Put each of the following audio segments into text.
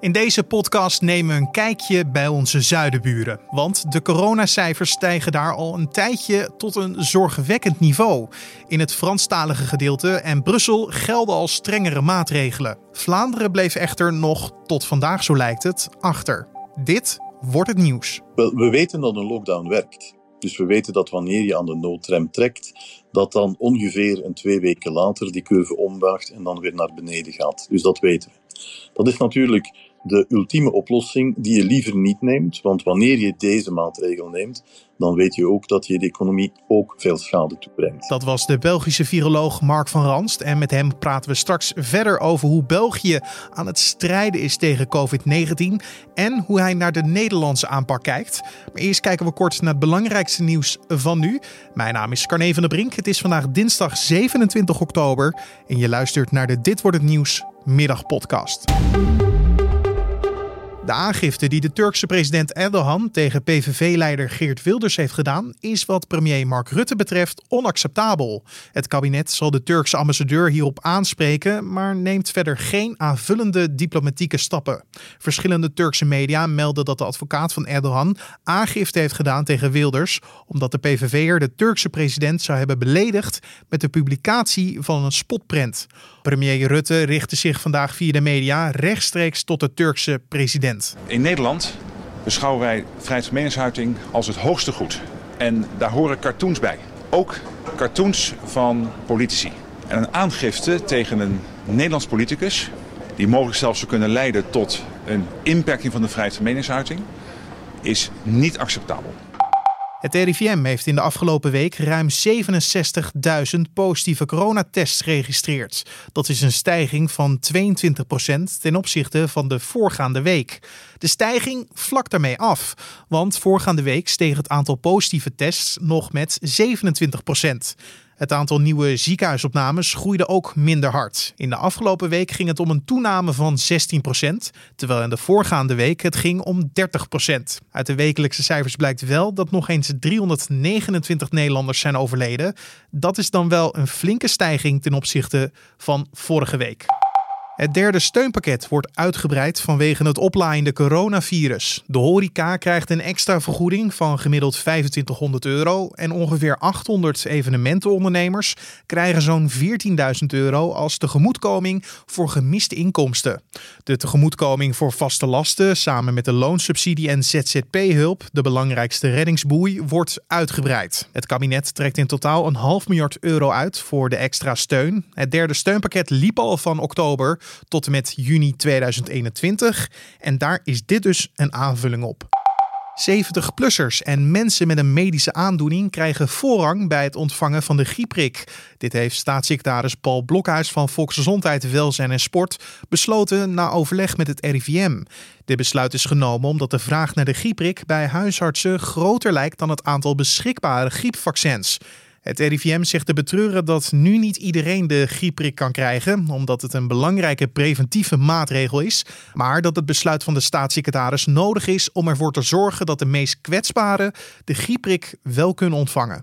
In deze podcast nemen we een kijkje bij onze zuidenburen. Want de coronacijfers stijgen daar al een tijdje tot een zorgwekkend niveau. In het Franstalige gedeelte en Brussel gelden al strengere maatregelen. Vlaanderen bleef echter nog, tot vandaag zo lijkt het, achter. Dit wordt het nieuws. We weten dat een lockdown werkt. Dus we weten dat wanneer je aan de noodrem trekt, dat dan ongeveer een twee weken later die curve ombuigt en dan weer naar beneden gaat. Dus dat weten we. Dat is natuurlijk de ultieme oplossing die je liever niet neemt. Want wanneer je deze maatregel neemt, dan weet je ook dat je de economie ook veel schade toebrengt. Dat was de Belgische viroloog Mark van Ranst. En met hem praten we straks verder over hoe België aan het strijden is tegen COVID-19 en hoe hij naar de Nederlandse aanpak kijkt. Maar eerst kijken we kort naar het belangrijkste nieuws van nu. Mijn naam is Carne van der Brink. Het is vandaag dinsdag 27 oktober en je luistert naar de Dit wordt het nieuws middagpodcast. De aangifte die de Turkse president Erdogan tegen PVV-leider Geert Wilders heeft gedaan, is wat premier Mark Rutte betreft onacceptabel. Het kabinet zal de Turkse ambassadeur hierop aanspreken, maar neemt verder geen aanvullende diplomatieke stappen. Verschillende Turkse media melden dat de advocaat van Erdogan aangifte heeft gedaan tegen Wilders, omdat de PVV'er de Turkse president zou hebben beledigd met de publicatie van een spotprint. Premier Rutte richtte zich vandaag via de media rechtstreeks tot de Turkse president. In Nederland beschouwen wij vrijheid van meningsuiting als het hoogste goed. En daar horen cartoons bij. Ook cartoons van politici. En een aangifte tegen een Nederlands politicus, die mogelijk zelfs zou kunnen leiden tot een inperking van de vrijheid van meningsuiting, is niet acceptabel. Het RIVM heeft in de afgelopen week ruim 67.000 positieve coronatests geregistreerd. Dat is een stijging van 22% ten opzichte van de voorgaande week. De stijging vlakt daarmee af, want voorgaande week steeg het aantal positieve tests nog met 27%. Het aantal nieuwe ziekenhuisopnames groeide ook minder hard. In de afgelopen week ging het om een toename van 16%, terwijl in de voorgaande week het ging om 30%. Uit de wekelijkse cijfers blijkt wel dat nog eens 329 Nederlanders zijn overleden. Dat is dan wel een flinke stijging ten opzichte van vorige week. Het derde steunpakket wordt uitgebreid vanwege het oplaaiende coronavirus. De horeca krijgt een extra vergoeding van gemiddeld 2500 euro en ongeveer 800 evenementenondernemers krijgen zo'n 14.000 euro als tegemoetkoming voor gemiste inkomsten. De tegemoetkoming voor vaste lasten samen met de loonsubsidie en ZZP-hulp, de belangrijkste reddingsboei, wordt uitgebreid. Het kabinet trekt in totaal een half miljard euro uit voor de extra steun. Het derde steunpakket liep al van oktober tot en met juni 2021. En daar is dit dus een aanvulling op. 70-plussers en mensen met een medische aandoening krijgen voorrang bij het ontvangen van de griepprik. Dit heeft staatssecretaris Paul Blokhuis van Volksgezondheid, Welzijn en Sport besloten na overleg met het RIVM. Dit besluit is genomen omdat de vraag naar de griepprik bij huisartsen groter lijkt dan het aantal beschikbare griepvaccins. Het RIVM zegt te betreuren dat nu niet iedereen de griepprik kan krijgen, omdat het een belangrijke preventieve maatregel is, maar dat het besluit van de staatssecretaris nodig is om ervoor te zorgen dat de meest kwetsbaren de griepprik wel kunnen ontvangen.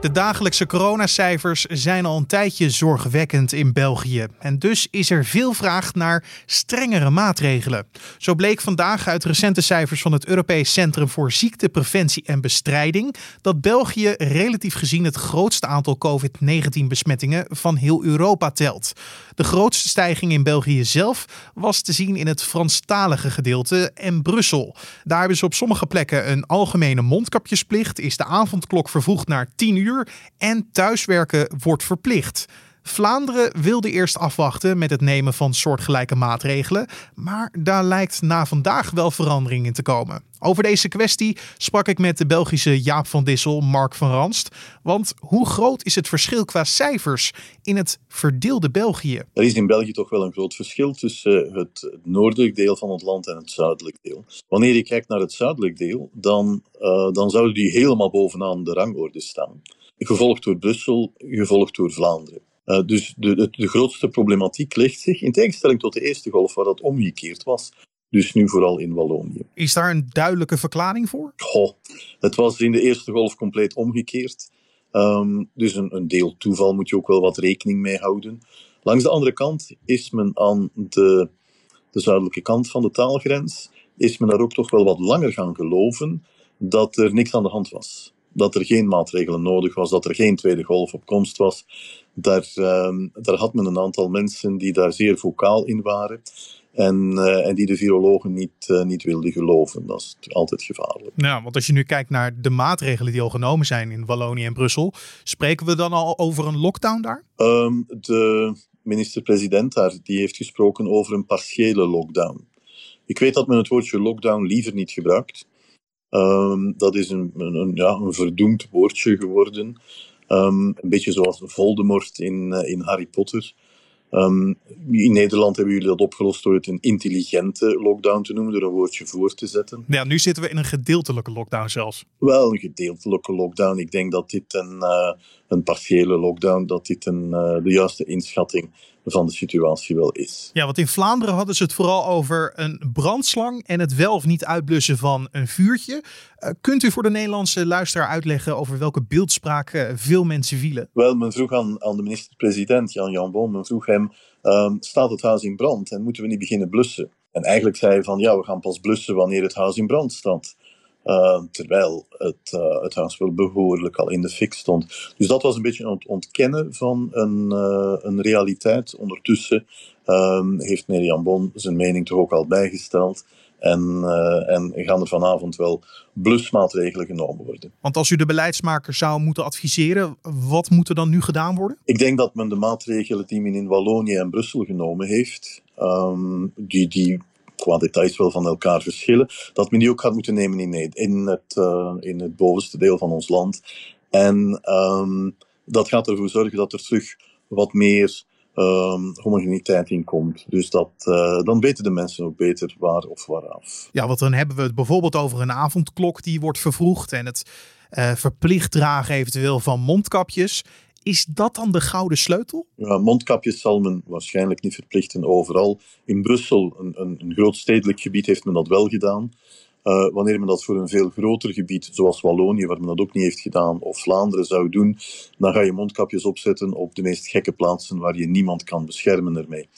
De dagelijkse coronacijfers zijn al een tijdje zorgwekkend in België. En dus is er veel vraag naar strengere maatregelen. Zo bleek vandaag uit recente cijfers van het Europees Centrum voor Ziektepreventie en Bestrijding dat België relatief gezien het grootste aantal COVID-19-besmettingen van heel Europa telt. De grootste stijging in België zelf was te zien in het Franstalige gedeelte en Brussel. Daar hebben ze op sommige plekken een algemene mondkapjesplicht, is de avondklok vervoegd naar 10 uur en thuiswerken wordt verplicht. Vlaanderen wilde eerst afwachten met het nemen van soortgelijke maatregelen, maar daar lijkt na vandaag wel verandering in te komen. Over deze kwestie sprak ik met de Belgische Jaap van Dissel, Mark van Ranst. Want hoe groot is het verschil qua cijfers in het verdeelde België? Er is in België toch wel een groot verschil tussen het noordelijk deel van het land en het zuidelijk deel. Wanneer je kijkt naar het zuidelijk deel, dan, uh, dan zouden die helemaal bovenaan de rangorde staan gevolgd door Brussel, gevolgd door Vlaanderen. Uh, dus de, de, de, grootste problematiek ligt zich, in tegenstelling tot de eerste golf, waar dat omgekeerd was, dus nu vooral in Wallonië. Is daar een duidelijke verklaring voor? Goh, het was in de eerste golf compleet omgekeerd. Um, dus een, een, deel toeval moet je ook wel wat rekening mee houden. Langs de andere kant is men aan de de zuidelijke kant van de taalgrens, is men daar ook toch wel wat langer gaan geloven dat er niks aan de hand was. Dat er geen maatregelen nodig was, dat er geen tweede golf op komst was. Daar, uh, daar had men een aantal mensen die daar zeer vocaal in waren. En, uh, en die de virologen niet, uh, niet wilden geloven. Dat is altijd gevaarlijk. Ja, want als je nu kijkt naar de maatregelen die al genomen zijn in Wallonië en Brussel, spreken we dan al over een lockdown daar? Um, de minister-president daar die heeft gesproken over een partiële lockdown. Ik weet dat men het woordje lockdown liever niet gebruikt. Um, dat is een, een, ja, een verdoemd woordje geworden. Um, een beetje zoals Voldemort in, uh, in Harry Potter. Um, in Nederland hebben jullie dat opgelost door het een intelligente lockdown te noemen, door een woordje voor te zetten. Ja, nu zitten we in een gedeeltelijke lockdown zelfs. Wel, een gedeeltelijke lockdown. Ik denk dat dit een, uh, een partiële lockdown, dat dit een, uh, de juiste inschatting van de situatie wel is. Ja, want in Vlaanderen hadden ze het vooral over een brandslang en het wel of niet uitblussen van een vuurtje. Uh, kunt u voor de Nederlandse luisteraar uitleggen over welke beeldspraak uh, veel mensen vielen? Wel, men vroeg aan, aan de minister-president Jan Jan Bon, men vroeg hem, um, staat het huis in brand en moeten we niet beginnen blussen? En eigenlijk zei hij van, ja, we gaan pas blussen wanneer het huis in brand staat. Uh, terwijl het, uh, het huis wel behoorlijk al in de fik stond. Dus dat was een beetje het ontkennen van een, uh, een realiteit. Ondertussen heeft Mirjam Bon zijn mening toch ook al bijgesteld. En, en gaan er vanavond wel blusmaatregelen genomen worden. Want als u de beleidsmaker zou moeten adviseren, wat moet er dan nu gedaan worden? Ik denk dat men de maatregelen die men in Wallonië en Brussel genomen heeft, um, die, die qua details wel van elkaar verschillen, dat men die ook gaat moeten nemen in, in, het, uh, in het bovenste deel van ons land. En um, dat gaat ervoor zorgen dat er terug wat meer um, homogeniteit in komt. Dus dat, uh, dan weten de mensen ook beter waar of waaraf. Ja, want dan hebben we het bijvoorbeeld over een avondklok die wordt vervroegd en het uh, verplicht dragen eventueel van mondkapjes. Is dat dan de gouden sleutel? Ja, mondkapjes zal men waarschijnlijk niet verplichten overal. In Brussel, een, een, een groot stedelijk gebied, heeft men dat wel gedaan. Uh, wanneer men dat voor een veel groter gebied, zoals Wallonië, waar men dat ook niet heeft gedaan, of Vlaanderen zou doen, dan ga je mondkapjes opzetten op de meest gekke plaatsen waar je niemand kan beschermen ermee.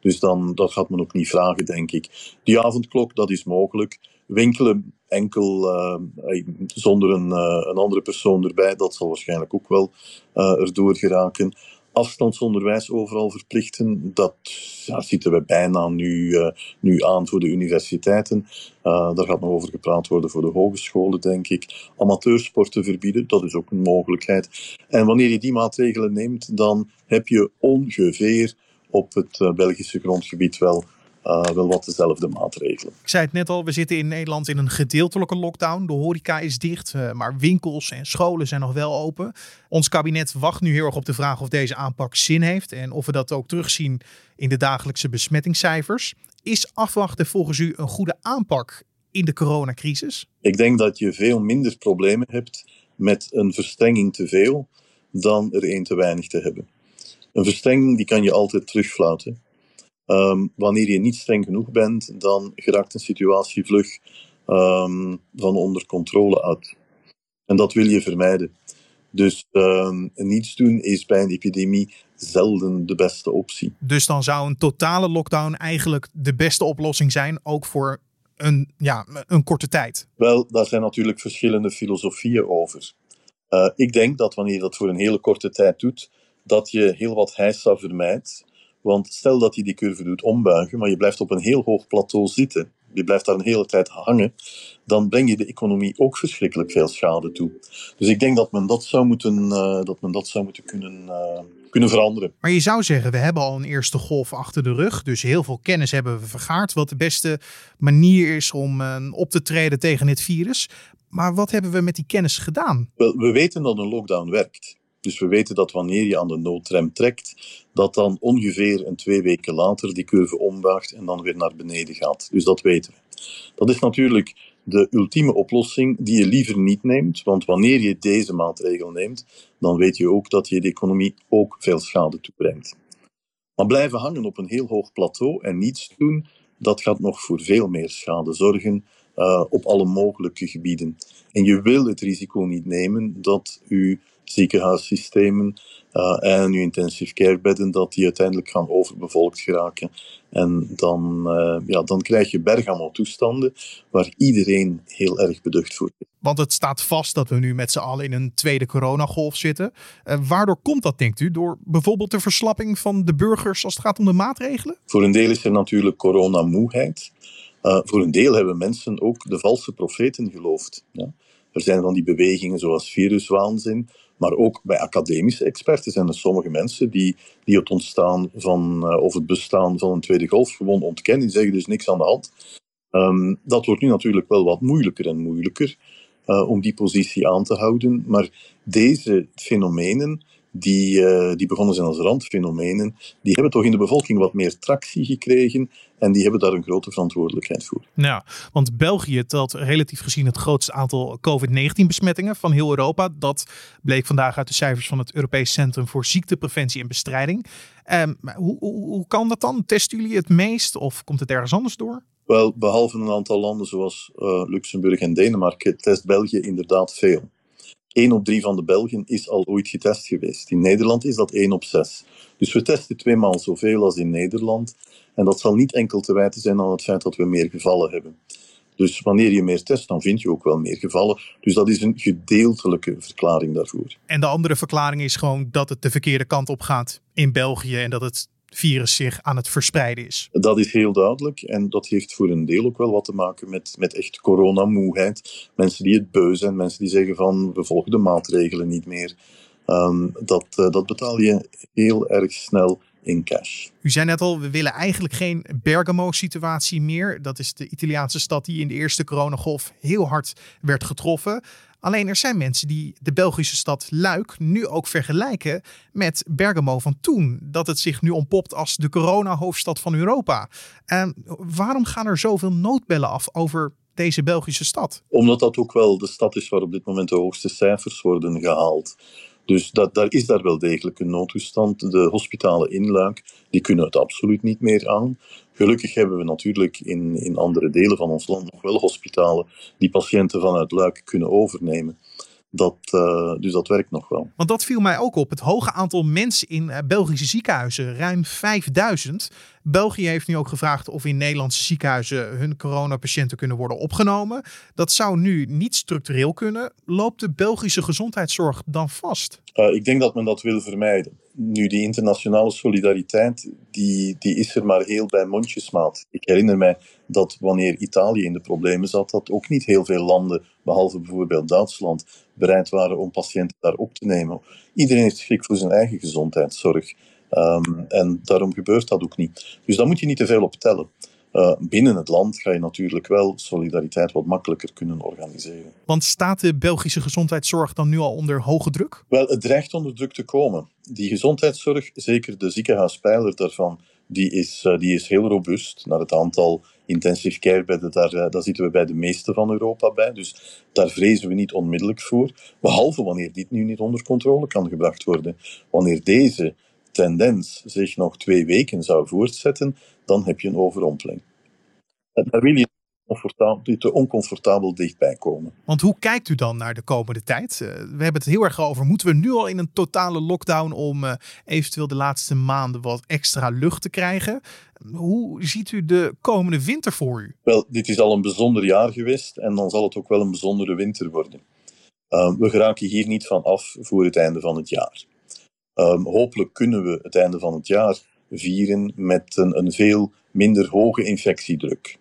Dus dan, dat gaat men ook niet vragen, denk ik. Die avondklok, dat is mogelijk. Winkelen enkel uh, zonder een, een, andere persoon erbij, dat zal waarschijnlijk ook wel erdoor geraken. Afstandsonderwijs overal verplichten, dat zitten we bijna nu, nu aan voor de universiteiten. daar gaat nog over gepraat worden voor de hogescholen, denk ik. Amateursporten verbieden, dat is ook een mogelijkheid. En wanneer je die maatregelen neemt, dan heb je ongeveer op het Belgische grondgebied wel uh, wel wat dezelfde maatregelen. Ik zei het net al, we zitten in Nederland in een gedeeltelijke lockdown. De horeca is dicht, uh, maar winkels en scholen zijn nog wel open. Ons kabinet wacht nu heel erg op de vraag of deze aanpak zin heeft en of we dat ook terugzien in de dagelijkse besmettingscijfers. Is afwachten volgens u een goede aanpak in de coronacrisis? Ik denk dat je veel minder problemen hebt met een verstrenging te veel dan er één te weinig te hebben. Een verstrenging die kan je altijd terugfluiten. Um, wanneer je niet streng genoeg bent, dan geraakt een situatie vlug um, van onder controle uit. En dat wil je vermijden. Dus um, niets doen is bij een epidemie zelden de beste optie. Dus dan zou een totale lockdown eigenlijk de beste oplossing zijn, ook voor een, ja, een korte tijd? Wel, daar zijn natuurlijk verschillende filosofieën over. Uh, ik denk dat wanneer je dat voor een hele korte tijd doet, dat je heel wat heisa vermijdt. Want stel dat je die curve doet ombuigen, maar je blijft op een heel hoog plateau zitten, je blijft daar een hele tijd hangen, dan breng je de economie ook verschrikkelijk veel schade toe. Dus ik denk dat men dat zou moeten, uh, dat men dat zou moeten kunnen, uh, kunnen veranderen. Maar je zou zeggen, we hebben al een eerste golf achter de rug, dus heel veel kennis hebben we vergaard, wat de beste manier is om uh, op te treden tegen het virus. Maar wat hebben we met die kennis gedaan? Wel, we weten dat een lockdown werkt. Dus we weten dat wanneer je aan de noodrem trekt, dat dan ongeveer een twee weken later die curve ombuigt en dan weer naar beneden gaat. Dus dat weten we. Dat is natuurlijk de ultieme oplossing die je liever niet neemt, want wanneer je deze maatregel neemt, dan weet je ook dat je de economie ook veel schade toebrengt. Maar blijven hangen op een heel hoog plateau en niets doen, dat gaat nog voor veel meer schade zorgen uh, op alle mogelijke gebieden. En je wil het risico niet nemen dat uw ziekenhuissystemen uh, en uw intensive care bedden, dat die uiteindelijk gaan overbevolkt geraken. En dan, uh, ja, dan krijg je bergamo toestanden waar iedereen heel erg beducht voor is. Want het staat vast dat we nu met z'n allen in een tweede coronagolf zitten. Uh, waardoor komt dat, denkt u? Door bijvoorbeeld de verslapping van de burgers als het gaat om de maatregelen? Voor een deel is er natuurlijk coronamoeheid. Uh, voor een deel hebben mensen ook de valse profeten geloofd. Ja? Er zijn van die bewegingen zoals viruswaanzin, maar ook bij academische experten zijn er sommige mensen die, die het ontstaan van, uh, of het bestaan van een tweede golf gewoon ontkennen. Die zeggen dus niks aan de hand. Um, dat wordt nu natuurlijk wel wat moeilijker en moeilijker uh, om die positie aan te houden. Maar deze fenomenen die, uh, die begonnen zijn als randfenomenen, die hebben toch in de bevolking wat meer tractie gekregen en die hebben daar een grote verantwoordelijkheid voor. Ja, want België telt relatief gezien het grootste aantal COVID-19-besmettingen van heel Europa. Dat bleek vandaag uit de cijfers van het Europees Centrum voor Ziektepreventie en Bestrijding. Um, hoe, hoe, hoe kan dat dan? Testen jullie het meest of komt het ergens anders door? Wel, behalve een aantal landen zoals uh, Luxemburg en Denemarken, test België inderdaad veel. 1 op 3 van de Belgen is al ooit getest geweest. In Nederland is dat 1 op 6. Dus we testen tweemaal zoveel als in Nederland. En dat zal niet enkel te wijten zijn aan het feit dat we meer gevallen hebben. Dus wanneer je meer test, dan vind je ook wel meer gevallen. Dus dat is een gedeeltelijke verklaring daarvoor. En de andere verklaring is gewoon dat het de verkeerde kant op gaat in België en dat het virus zich aan het verspreiden is. Dat is heel duidelijk en dat heeft voor een deel ook wel wat te maken met, met echt coronamoeheid. Mensen die het beu zijn, mensen die zeggen van we volgen de maatregelen niet meer. Um, dat, uh, dat betaal je heel erg snel in cash. U zei net al, we willen eigenlijk geen Bergamo-situatie meer. Dat is de Italiaanse stad die in de eerste coronagolf heel hard werd getroffen. Alleen er zijn mensen die de Belgische stad Luik nu ook vergelijken met Bergamo van toen. Dat het zich nu ontpopt als de corona-hoofdstad van Europa. En waarom gaan er zoveel noodbellen af over deze Belgische stad? Omdat dat ook wel de stad is waar op dit moment de hoogste cijfers worden gehaald. Dus dat, daar is daar wel degelijk een noodtoestand. De hospitalen in Luik die kunnen het absoluut niet meer aan. Gelukkig hebben we natuurlijk in, in andere delen van ons land nog wel hospitalen die patiënten vanuit Luik kunnen overnemen. Dat, uh, dus dat werkt nog wel. Want dat viel mij ook op. Het hoge aantal mensen in uh, Belgische ziekenhuizen, ruim 5000. België heeft nu ook gevraagd of in Nederlandse ziekenhuizen hun coronapatiënten kunnen worden opgenomen. Dat zou nu niet structureel kunnen. Loopt de Belgische gezondheidszorg dan vast? Uh, ik denk dat men dat wil vermijden. Nu, die internationale solidariteit, die, die is er maar heel bij mondjesmaat. Ik herinner mij dat wanneer Italië in de problemen zat, dat ook niet heel veel landen, behalve bijvoorbeeld Duitsland, bereid waren om patiënten daar op te nemen. Iedereen heeft schrik voor zijn eigen gezondheidszorg. Um, en daarom gebeurt dat ook niet. Dus daar moet je niet te veel op tellen. Uh, binnen het land ga je natuurlijk wel solidariteit wat makkelijker kunnen organiseren. Want staat de Belgische gezondheidszorg dan nu al onder hoge druk? Wel, het dreigt onder druk te komen. Die gezondheidszorg, zeker de ziekenhuispijler daarvan, die is, uh, die is heel robuust. Naar het aantal intensive care bedden, daar, uh, daar zitten we bij de meeste van Europa bij. Dus daar vrezen we niet onmiddellijk voor. Behalve wanneer dit nu niet onder controle kan gebracht worden. Wanneer deze tendens zich nog twee weken zou voortzetten, dan heb je een overrompeling. En daar wil je te oncomfortabel dichtbij komen. Want hoe kijkt u dan naar de komende tijd? Uh, we hebben het heel erg over, moeten we nu al in een totale lockdown om uh, eventueel de laatste maanden wat extra lucht te krijgen? Hoe ziet u de komende winter voor u? Wel, dit is al een bijzonder jaar geweest en dan zal het ook wel een bijzondere winter worden. Uh, we geraken hier niet van af voor het einde van het jaar. Um, hopelijk kunnen we het einde van het jaar vieren met een, een veel minder hoge infectiedruk.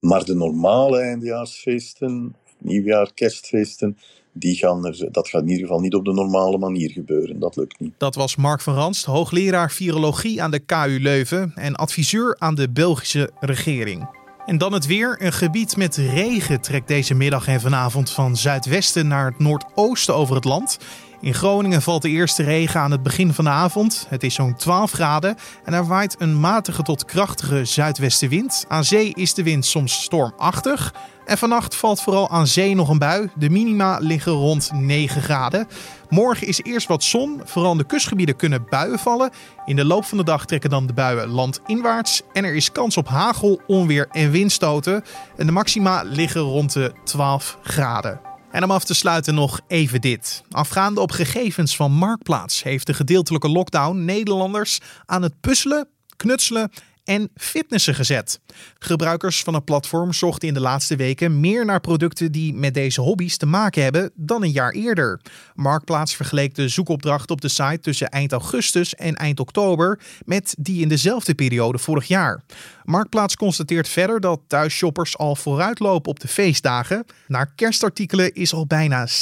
Maar de normale eindejaarsfeesten, nieuwjaar, kerstfeesten, die gaan er, dat gaat in ieder geval niet op de normale manier gebeuren. Dat lukt niet. Dat was Mark van Ranst, hoogleraar virologie aan de KU Leuven en adviseur aan de Belgische regering. En dan het weer. Een gebied met regen trekt deze middag en vanavond van zuidwesten naar het noordoosten over het land. In Groningen valt de eerste regen aan het begin van de avond. Het is zo'n 12 graden en er waait een matige tot krachtige zuidwestenwind. Aan zee is de wind soms stormachtig. En vannacht valt vooral aan zee nog een bui. De minima liggen rond 9 graden. Morgen is eerst wat zon. Vooral in de kustgebieden kunnen buien vallen. In de loop van de dag trekken dan de buien landinwaarts. En er is kans op hagel, onweer en windstoten. En de maxima liggen rond de 12 graden. En om af te sluiten nog even dit. Afgaande op gegevens van Marktplaats heeft de gedeeltelijke lockdown Nederlanders aan het puzzelen, knutselen en fitnessen gezet. Gebruikers van het platform zochten in de laatste weken meer naar producten die met deze hobby's te maken hebben dan een jaar eerder. Marktplaats vergeleek de zoekopdracht op de site tussen eind augustus en eind oktober met die in dezelfde periode vorig jaar. Marktplaats constateert verder dat thuisshoppers al vooruitlopen op de feestdagen. Naar kerstartikelen is al bijna 60%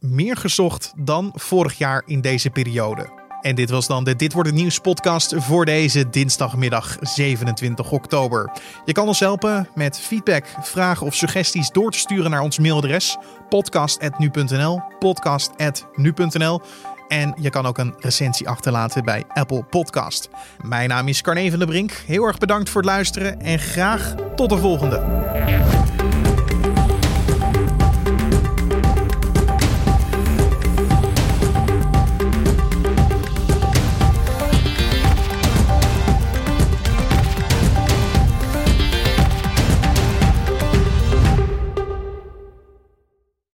meer gezocht dan vorig jaar in deze periode. En dit was dan de Dit wordt het nieuws podcast voor deze dinsdagmiddag 27 oktober. Je kan ons helpen met feedback, vragen of suggesties door te sturen naar ons mailadres podcast@nu.nl, podcast@nu.nl. En je kan ook een recensie achterlaten bij Apple Podcast. Mijn naam is Carne van der Brink. Heel erg bedankt voor het luisteren en graag tot de volgende.